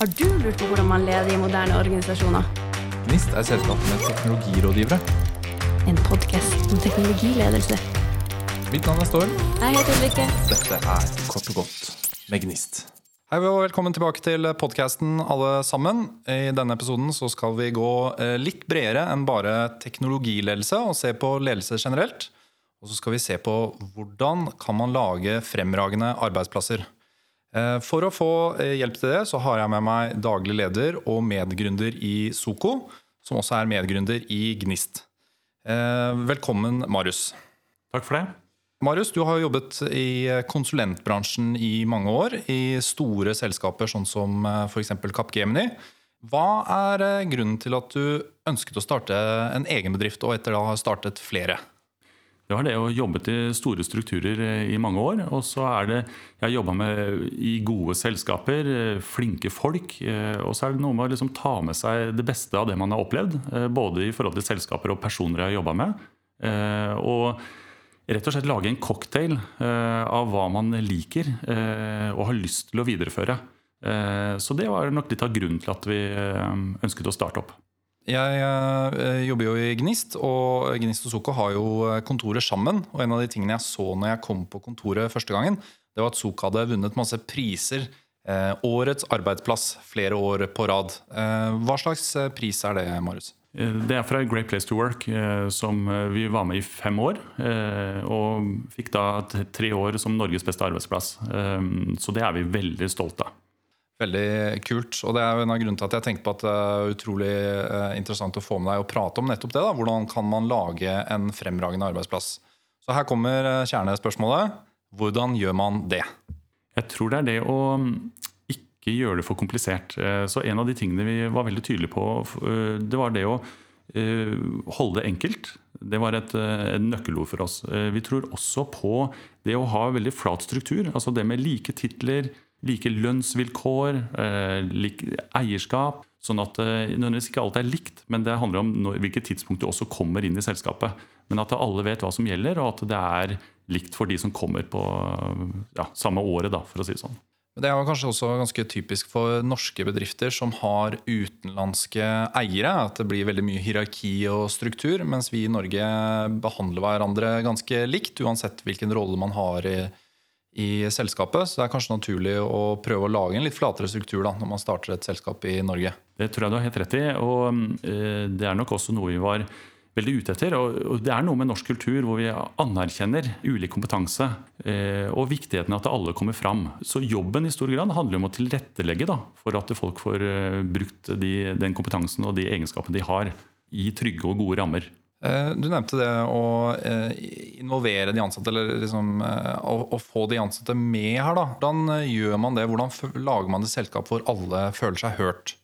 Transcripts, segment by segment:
Har du lurt på hvordan man leder i moderne organisasjoner? Gnist er selskapet med teknologirådgivere. En podkast om teknologiledelse. Mitt navn er Storm. Jeg heter Ulrikke. Dette er Kort og godt med Gnist. Hei og velkommen tilbake til podkasten, alle sammen. I denne episoden så skal vi gå eh, litt bredere enn bare teknologiledelse og se på ledelse generelt. Og så skal vi se på hvordan kan man lage fremragende arbeidsplasser. Eh, for å få eh, hjelp til det, så har jeg med meg daglig leder og medgründer i Soko, som også er medgründer i Gnist. Eh, velkommen, Marius. Takk for det. Marius, du har jobbet i konsulentbransjen i mange år, i store selskaper sånn som f.eks. Capgemini. Hva er grunnen til at du ønsket å starte en egen bedrift, og etter da har startet flere? Det var det å jobbe til store strukturer eh, i mange år. Og så er det Jeg har jobba i gode selskaper, eh, flinke folk. Eh, og så er det noe med å liksom ta med seg det beste av det man har opplevd. Både i forhold til selskaper og personer jeg har jobba med. Og rett og slett lage en cocktail av hva man liker og har lyst til å videreføre. Så det var nok litt av grunnen til at vi ønsket å starte opp. Jeg øh, jobber jo i Gnist, og Gnist og Soko har jo eh, kontorer sammen. Og en av de tingene jeg så når jeg kom på kontoret første gangen, det var at Soko hadde vunnet masse priser. Eh, årets arbeidsplass flere år på rad. Eh, hva slags pris er det, Marius? Det er fra Great Place to Work, som vi var med i fem år. Og fikk da tre år som Norges beste arbeidsplass. Så det er vi veldig stolte av. Veldig kult. Og det er jo en av grunnene til at jeg tenkte på at det er utrolig eh, interessant å få med deg og prate om nettopp det. da. Hvordan kan man lage en fremragende arbeidsplass? Så her kommer eh, kjernespørsmålet. Hvordan gjør man det? Jeg tror det er det å mm, ikke gjøre det for komplisert. Eh, så en av de tingene vi var veldig tydelige på, det var det å holde det enkelt. Det var et, et nøkkelord for oss. Vi tror også på det å ha veldig flat struktur. Altså det med like titler like lønnsvilkår, eh, lik eierskap. Sånn at eh, nødvendigvis ikke alt er likt, men det handler om når, hvilket tidspunkt du også kommer inn i selskapet. Men at alle vet hva som gjelder, og at det er likt for de som kommer på ja, samme året, da, for å si det sånn. Det er kanskje også ganske typisk for norske bedrifter som har utenlandske eiere, at det blir veldig mye hierarki og struktur, mens vi i Norge behandler hverandre ganske likt, uansett hvilken rolle man har i i selskapet. Så det er kanskje naturlig å prøve å lage en litt flatere struktur da, når man starter et selskap i Norge. Det tror jeg du har helt rett i. Og eh, det er nok også noe vi var veldig ute etter. Og det er noe med norsk kultur hvor vi anerkjenner ulik kompetanse eh, og viktigheten av at alle kommer fram. Så jobben i stor grad handler om å tilrettelegge da, for at folk får eh, brukt de, den kompetansen og de egenskapene de har, i trygge og gode rammer. Eh, du nevnte det å eh, involvere de ansatte, eller liksom, eh, å, å, få de ansatte med her. da. Hvordan gjør man det? Hvordan lager man et selskap hvor alle føler seg hørt?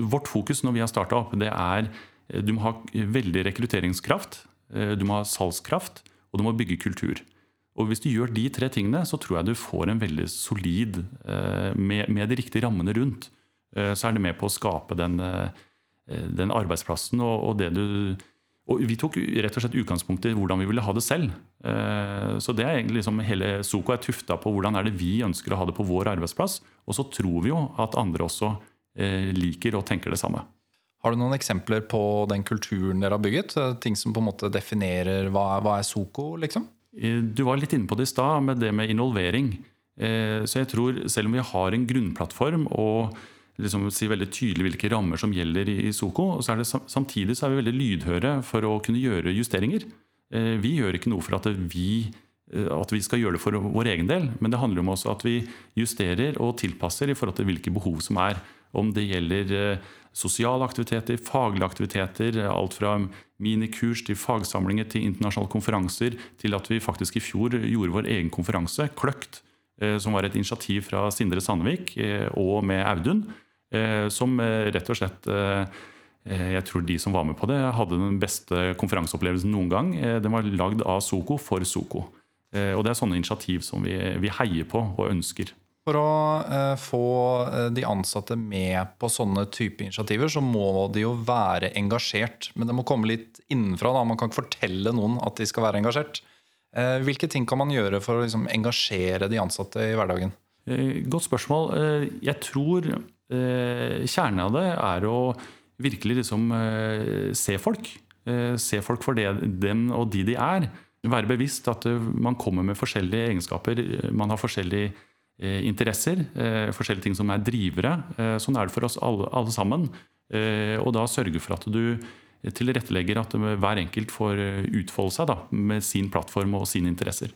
Vårt fokus når vi har starta opp, det er du må ha veldig rekrutteringskraft, du må ha salgskraft, og du må bygge kultur. Og Hvis du gjør de tre tingene, så tror jeg du får en veldig solid Med, med de riktige rammene rundt, så er det med på å skape den, den arbeidsplassen og, og det du og vi tok rett og slett utgangspunkt i hvordan vi ville ha det selv. Eh, så det er egentlig liksom Hele Soko er tufta på hvordan er det vi ønsker å ha det på vår arbeidsplass. Og så tror vi jo at andre også eh, liker og tenker det samme. Har du noen eksempler på den kulturen dere har bygget? Eh, ting som på en måte definerer hva, hva er Soko, liksom? Du var litt inne på det i stad, med det med involvering. Så jeg tror, selv om vi har en grunnplattform og liksom si veldig tydelig hvilke rammer som gjelder i Soko. og så det, Samtidig så er vi veldig lydhøre for å kunne gjøre justeringer. Eh, vi gjør ikke noe for at vi, eh, at vi skal gjøre det for vår egen del, men det handler om også at vi justerer og tilpasser i forhold til hvilke behov som er. Om det gjelder eh, sosiale aktiviteter, faglige aktiviteter, alt fra minikurs til fagsamlinger til internasjonale konferanser, til at vi faktisk i fjor gjorde vår egen konferanse, Kløkt, som var et initiativ fra Sindre Sandvik og med Audun som eh, rett og slett eh, jeg tror de som var med på det, hadde den beste konferanseopplevelsen noen gang. Den var lagd av Soko for Soko. Og det er sånne initiativ som vi, vi heier på og ønsker. For å eh, få de ansatte med på sånne type initiativer, så må de jo være engasjert. Men det må komme litt innenfra. da, Man kan ikke fortelle noen at de skal være engasjert. Eh, hvilke ting kan man gjøre for å liksom, engasjere de ansatte i hverdagen? Eh, godt spørsmål. Jeg tror kjernen av det er å virkelig liksom se folk. Se folk for det, dem og de de er. Være bevisst at man kommer med forskjellige egenskaper. Man har forskjellige interesser, forskjellige ting som er drivere. Sånn er det for oss alle, alle sammen. Og da sørge for at du tilrettelegger at hver enkelt får utfolde seg da, med sin plattform og sine interesser.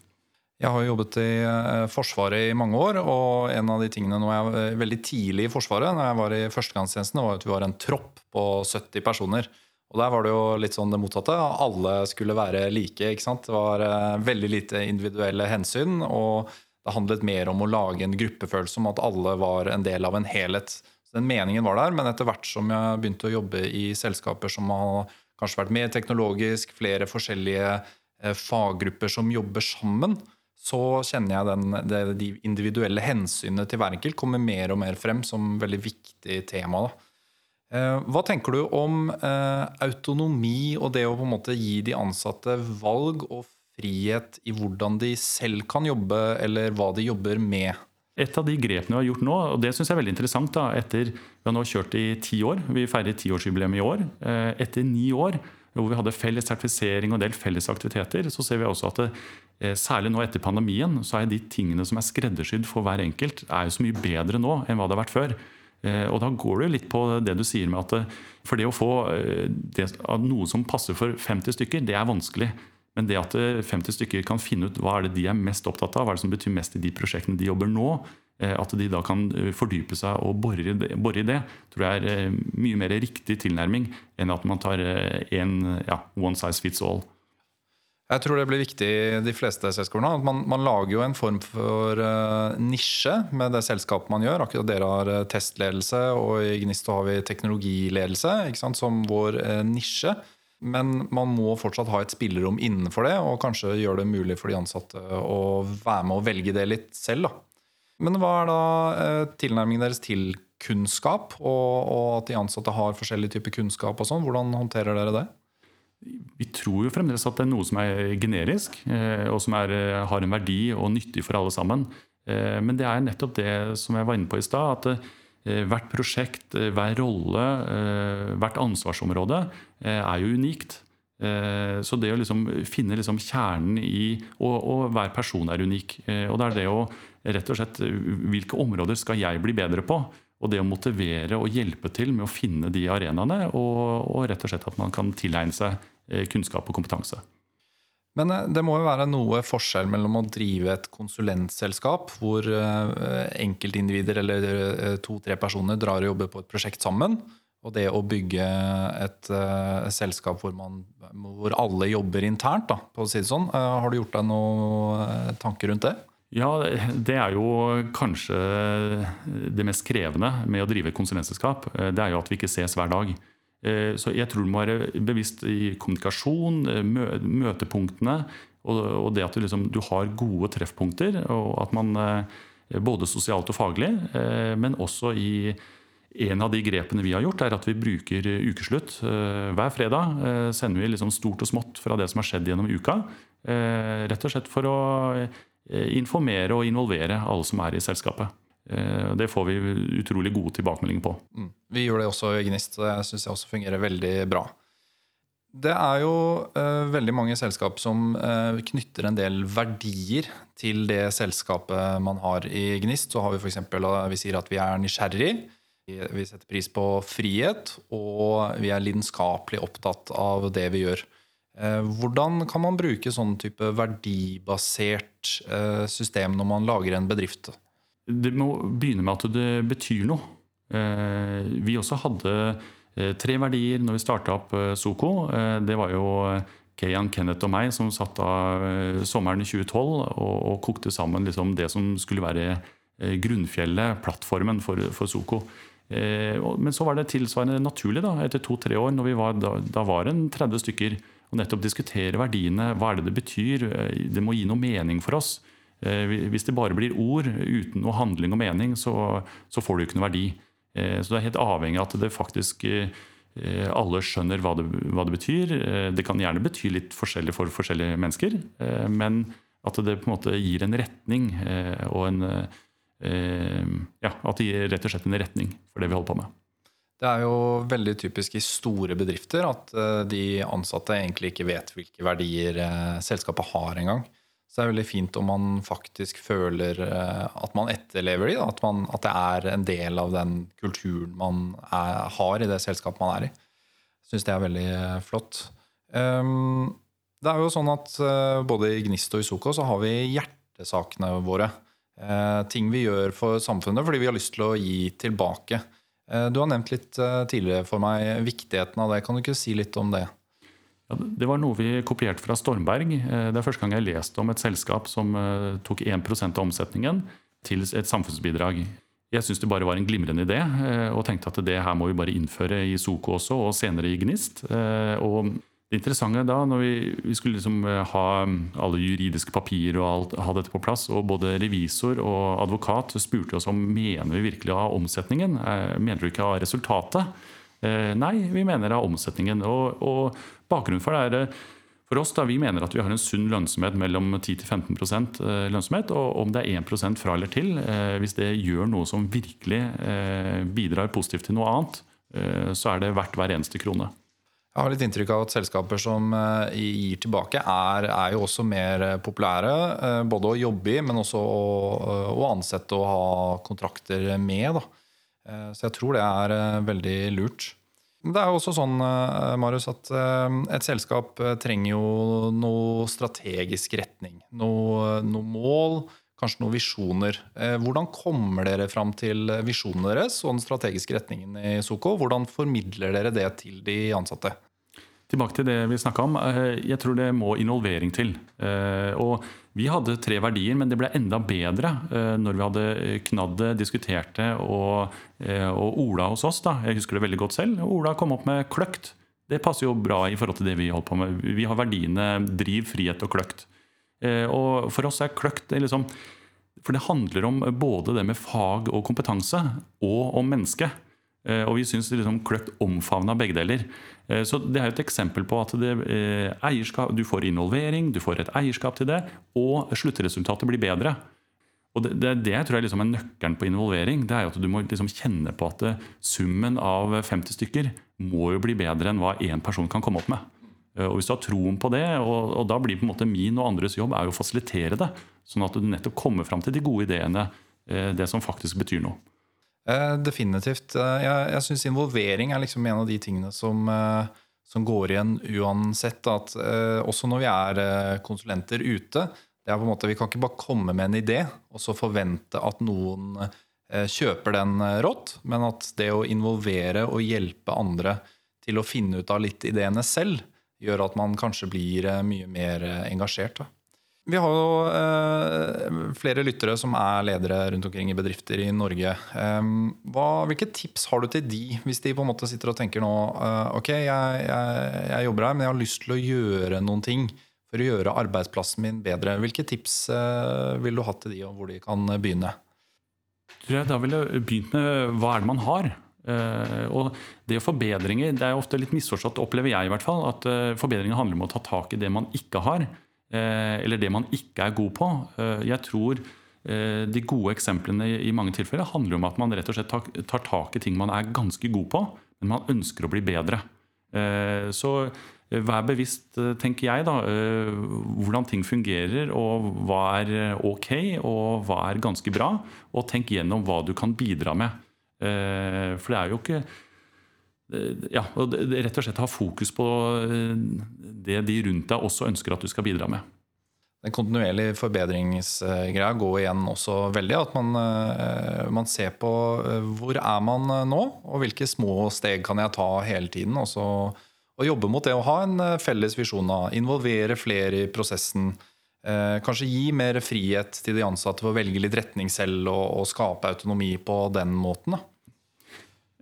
Jeg har jobbet i eh, Forsvaret i mange år, og en av de tingene når jeg var veldig tidlig i Forsvaret, når jeg var i førstegangstjenesten, var at vi var en tropp på 70 personer. Og der var det jo litt sånn det motsatte. Alle skulle være like. ikke sant? Det var eh, veldig lite individuelle hensyn. Og det handlet mer om å lage en gruppefølelse om at alle var en del av en helhet. Så Den meningen var der, men etter hvert som jeg begynte å jobbe i selskaper som har kanskje vært mer teknologisk, flere forskjellige eh, faggrupper som jobber sammen, så kjenner jeg den, det, de individuelle hensynene til hver enkelt kommer mer og mer frem som veldig viktig tema. Eh, hva tenker du om eh, autonomi og det å på en måte gi de ansatte valg og frihet i hvordan de selv kan jobbe, eller hva de jobber med? Et av de grepene vi har gjort nå, og det synes jeg er veldig interessant da, etter Vi har nå kjørt i ti år. Vi feirer tiårsjubileum i år. Eh, etter ni år hvor vi hadde felles sertifisering og en del felles aktiviteter, så ser vi også at det, Eh, særlig nå etter pandemien så er de tingene som er skreddersydd for hver enkelt, er jo så mye bedre nå enn hva det har vært før. Eh, og da går det jo litt på det du sier med at eh, for det å få det, noe som passer for 50 stykker, det er vanskelig. Men det at 50 stykker kan finne ut hva er det de er mest opptatt av, hva er det som betyr mest i de prosjektene de jobber nå, at de da kan fordype seg og bore i det, tror jeg er mye mer riktig tilnærming enn at man tar en ja, one size fits all. Jeg tror det blir viktig i de fleste selskapene. at man, man, lager jo en form for uh, nisje med det selskapet man gjør. Akkurat Dere har testledelse, og i Gnisto har vi teknologiledelse som vår uh, nisje. Men man må fortsatt ha et spillerom innenfor det, og kanskje gjøre det mulig for de ansatte å være med og velge det litt selv. Da. Men hva er da tilnærmingen deres til kunnskap, og, og at de ansatte har forskjellig type kunnskap? og sånn? Hvordan håndterer dere det? Vi tror jo fremdeles at det er noe som er generisk, eh, og som er, eh, har en verdi og nyttig for alle sammen. Eh, men det er nettopp det som jeg var inne på i stad. At hvert prosjekt, hver rolle, hvert ansvarsområde er jo unikt. Så det å liksom finne liksom kjernen i og, og, hver person er unik. Og det er det å rett og slett Hvilke områder skal jeg bli bedre på? Og det å motivere og hjelpe til med å finne de arenaene, og, og rett og slett at man kan tilegne seg eh, kunnskap og kompetanse. Men eh, det må jo være noe forskjell mellom å drive et konsulentselskap, hvor eh, enkeltindivider eller to-tre personer drar og jobber på et prosjekt sammen, og det å bygge et uh, selskap hvor, man, hvor, alle jobber internt, da, på å si det sånn. Uh, har du gjort deg noen tanker rundt det? Ja, det er jo kanskje det mest krevende med å drive konsulentselskap. Eh, det er jo at vi ikke ses hver dag. Eh, så jeg tror du må være bevisst i kommunikasjon, eh, møtepunktene, og det at du, liksom, du har gode treffpunkter. Og at man både sosialt og faglig, men også i en av de grepene vi har gjort, er at vi bruker ukeslutt. Hver fredag sender vi liksom stort og smått fra det som har skjedd gjennom uka. Rett og slett for å Eh, informere og involvere alle som er i selskapet. Eh, det får vi utrolig gode tilbakemeldinger på. Mm. Vi gjør det også i Gnist, og det syns jeg også fungerer veldig bra. Det er jo uh, veldig mange selskap som uh, knytter en del verdier til det selskapet man har i Gnist. Så har vi f.eks. Uh, vi sier at vi er nysgjerrig. Vi setter pris på frihet, og vi er lidenskapelig opptatt av det vi gjør. Eh, hvordan kan man bruke sånn type verdibasert eh, system når man lager en bedrift? Det må begynne med at det betyr noe. Eh, vi også hadde tre verdier når vi starta opp Soko. Det var jo Kayan Kenneth og meg som satt av sommeren i 2012 og, kokte sammen liksom det som skulle være grunnfjellet, plattformen for, Soko. Men så var det tilsvarende naturlig da, etter to-tre år, når vi var, da, var en 30 stykker og nettopp diskutere verdiene. Hva er det det betyr? Eh, det må gi noe mening for oss. Eh, hvis det bare blir ord uten noe handling og mening, så, så får du ikke noe verdi. Eh, så det er helt avhengig av at det faktisk alle skjønner hva det, hva det, betyr. Det kan gjerne bety litt forskjellig for forskjellige mennesker, men at det på en måte gir en retning og en, ja, at det gir rett og slett en retning for det vi holder på med. Det er jo veldig typisk i store bedrifter at de ansatte egentlig ikke vet hvilke verdier selskapet har engang. Så det er veldig fint om man faktisk føler eh, at man etterlever de, at, at, det er en del av den kulturen man er, har i det selskapet man er i. Jeg syns det er veldig eh, flott. Um, det er jo sånn at både i Gnist og i Soko så har vi hjertesakene våre. Uh, ting vi gjør for samfunnet fordi vi har lyst til å gi tilbake. Uh, du har nevnt litt tidligere for meg viktigheten av det. Kan du ikke si litt om det? Ja, det var noe vi kopierte fra Stormberg. Eh, det er første gang jeg leste om et selskap som eh, tok 1% av omsetningen til et samfunnsbidrag. Jeg syntes det bare var en glimrende idé, eh, og tenkte at det her må vi bare innføre i Soko også, og senere i Gnist. Og det interessante da, når vi, skulle liksom ha alle juridiske papirer og alt, ha dette på plass, og både revisor og advokat spurte oss om mener vi virkelig av omsetningen, mener du ikke av resultatet? Nei, vi mener av omsetningen. og, og Bakgrunnen for det er eh, for oss da, Vi mener at vi har en sunn lønnsomhet mellom 10-15 eh, lønnsomhet. Og om det er 1% fra eller til, eh, hvis det gjør noe som virkelig bidrar positivt til noe annet, så er det verdt hver eneste krone. Jeg har litt inntrykk av at selskaper som gir tilbake, er, er jo også mer populære. Både å jobbe i, men også å, å ansette og ha kontrakter med. Da. Så jeg tror det er veldig lurt. Det er jo også sånn eh, Marius, at eh, et selskap eh, trenger jo noe strategisk retning. Noe, noe mål, kanskje noen visjoner. Hvordan kommer dere fram til visjonene deres og den strategiske retningen i Soko? Hvordan formidler dere det til de ansatte? Tilbake til det vi snakka om. Jeg tror det må involvering til. Og vi hadde tre verdier, men det ble enda bedre eh, når vi hadde knadd det, diskutert det, og, eh, og, Ola hos oss. da, Jeg husker det veldig godt selv. Ola kom opp med kløkt. Det passer jo bra i forhold til det vi holder på med. Vi har verdiene driv, frihet og kløkt. Eh, og for oss er kløkt liksom, For det handler om både det med fag og kompetanse, og om mennesket. Og vi syns liksom kløkt omfavna begge deler. Eh, så Det er et eksempel på at det, eierskap, du får involvering, du får et eierskap til det, og sluttresultatet blir bedre. Og Det, det, det tror jeg liksom er nøkkelen på involvering. det er jo at Du må liksom kjenne på at summen av 50 stykker må jo bli bedre enn hva én person kan komme opp med. Eh, og Hvis du har troen på det, og, og, da blir på en måte min og andres jobb er jo å fasilitere det, sånn at du nettopp kommer fram til de gode ideene, det som faktisk betyr noe. Eh, definitivt. Eh, jeg, jeg syns involvering er liksom en av de tingene som, eh, som går igjen uansett. At også når vi er konsulenter ute, det er på en måte, vi kan ikke bare komme med en idé og så forvente at noen kjøper den rått, men at det å involvere og hjelpe andre til å finne ut av litt ideene selv, gjør at man kanskje blir mye mer engasjert. Da. Vi har jo eh, flere lyttere som er ledere rundt omkring i bedrifter i Norge. Eh, hva, hvilke tips har du til de, hvis de på en måte sitter og tenker nå eh, Ok, jeg, jeg, jeg, jobber her, men jeg har lyst til å gjøre noen ting for å gjøre arbeidsplassen min bedre. Hvilke tips eh, vil du ha til de, og hvor de kan begynne? Da ville jeg begynt med hva er det man har? Uh, og det forbedringer, det er ofte litt misforstått, opplever jeg i hvert fall, at uh, forbedringer handler om å ta tak i det man ikke har. Eh, eller det man ikke er god på. Eh, jeg tror eh, de gode eksemplene i mange tilfeller handler om at man rett og slett tar tak i ting man er ganske god på, men man ønsker å bli bedre. Så vær bevisst, tenker jeg, da, hvordan ting fungerer, og hva er ok, og hva er ganske bra. Og tenk gjennom hva du kan bidra med. For det er jo ikke Eh, ja, og rett og slett ha fokus på eh, det de rundt deg også ønsker at du skal bidra med. Den kontinuerlige forbedringsgreia går igjen også veldig. At man, eh, man, ser på hvor er man nå, og hvilke små steg kan jeg ta hele tiden. Også, og jobbe mot det å ha en felles visjon. av Involvere flere i prosessen. Kanskje gi mer frihet til de ansatte for å velge litt retning selv og, og skape autonomi på den måten. da.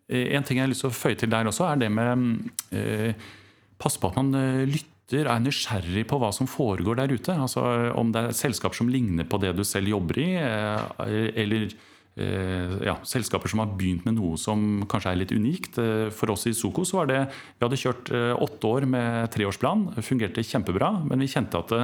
Eh, en ting jeg har lyst til å føye til der også, er det med eh, Passe på at man eh, lytter, er nysgjerrig på hva som foregår der ute. Altså Om det er selskaper som ligner på det du selv jobber i, eh, eller eh, ja, selskaper som har begynt med noe som kanskje er litt unikt. Eh, for oss i Soko så var det Vi hadde kjørt åtte år med treårsplan. Fungerte kjempebra, men vi kjente at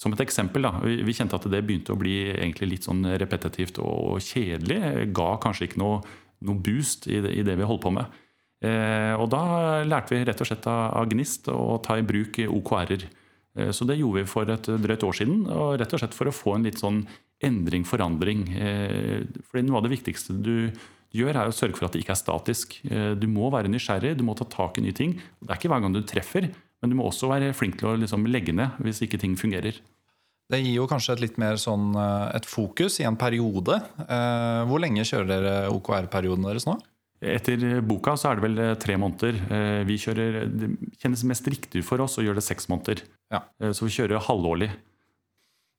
som et eksempel, da, vi, kjente at det begynte å bli litt sånn repetitivt og kjedelig. Ga kanskje ikke noe, noe boost i det, vi holdt på med. Eh, og da lærte vi rett og slett av, Gnist å ta i bruk OKR-er. Eh, så det gjorde vi for et drøyt år siden, og rett og slett for å få en litt sånn endring, forandring. Eh, fordi noe av det viktigste du gjør, er å sørge for at det ikke er statisk. Du må være nysgjerrig, du må ta tak i nye ting. Det er ikke hver gang du treffer, men du må også være flink til å liksom legge ned hvis ikke ting fungerer. Det gir jo kanskje et litt mer sånn et fokus i en periode. Hvor lenge kjører dere OKR-perioden deres nå? Etter boka så er det vel tre måneder. Vi kjører, Det kjennes mest riktig for oss å gjøre det seks måneder. Ja. Så vi kjører halvårlig.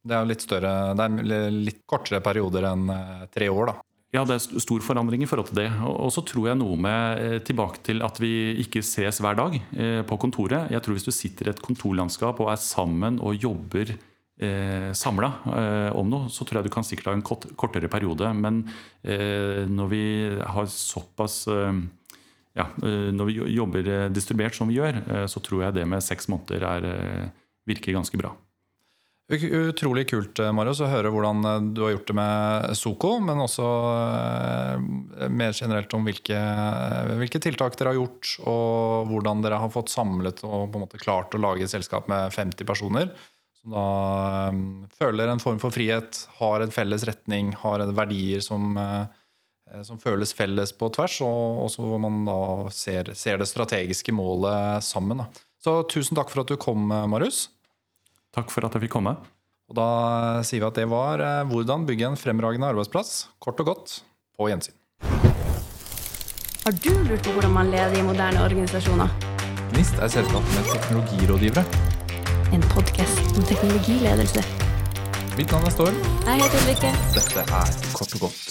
Det er litt større, det er litt kortere perioder enn eh, tre år, da. Ja, det er stor forandring i forhold til det. Og så tror jeg noe med eh, tilbake til at vi ikke ses hver dag eh, på kontoret. Jeg tror hvis du sitter i et kontorlandskap og er sammen og jobber eh, samla eh, om noe, så tror jeg du kan sikkert ha en kort, kortere periode. Men eh, når vi har såpass ja, når vi jobber distribuert som vi gjør, så tror jeg det med seks måneder er, virker ganske bra. Utrolig kult Marius, å høre hvordan eh, du har gjort det med Soko, men også eh, mer generelt om hvilke, hvilke, tiltak dere har gjort, og hvordan dere har fått samlet og på en måte klart å lage et selskap med 50 personer. Som da føler en form for frihet, har en felles retning, har verdier som, som føles felles på tvers, og også hvor man da ser, ser det strategiske målet sammen. Da. Så tusen takk for at du kom, Marius. Takk for at jeg fikk komme. Og Da sier vi at det var eh, 'Hvordan bygge en fremragende arbeidsplass'. Kort og godt på gjensyn. Har du lurt på hvordan man leder i moderne organisasjoner? Gnist er selskapet med teknologirådgivere. En podkast om teknologiledelse. Mitt navn er Storm. Jeg heter Ulrikke. Dette er Kort og godt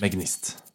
med Gnist.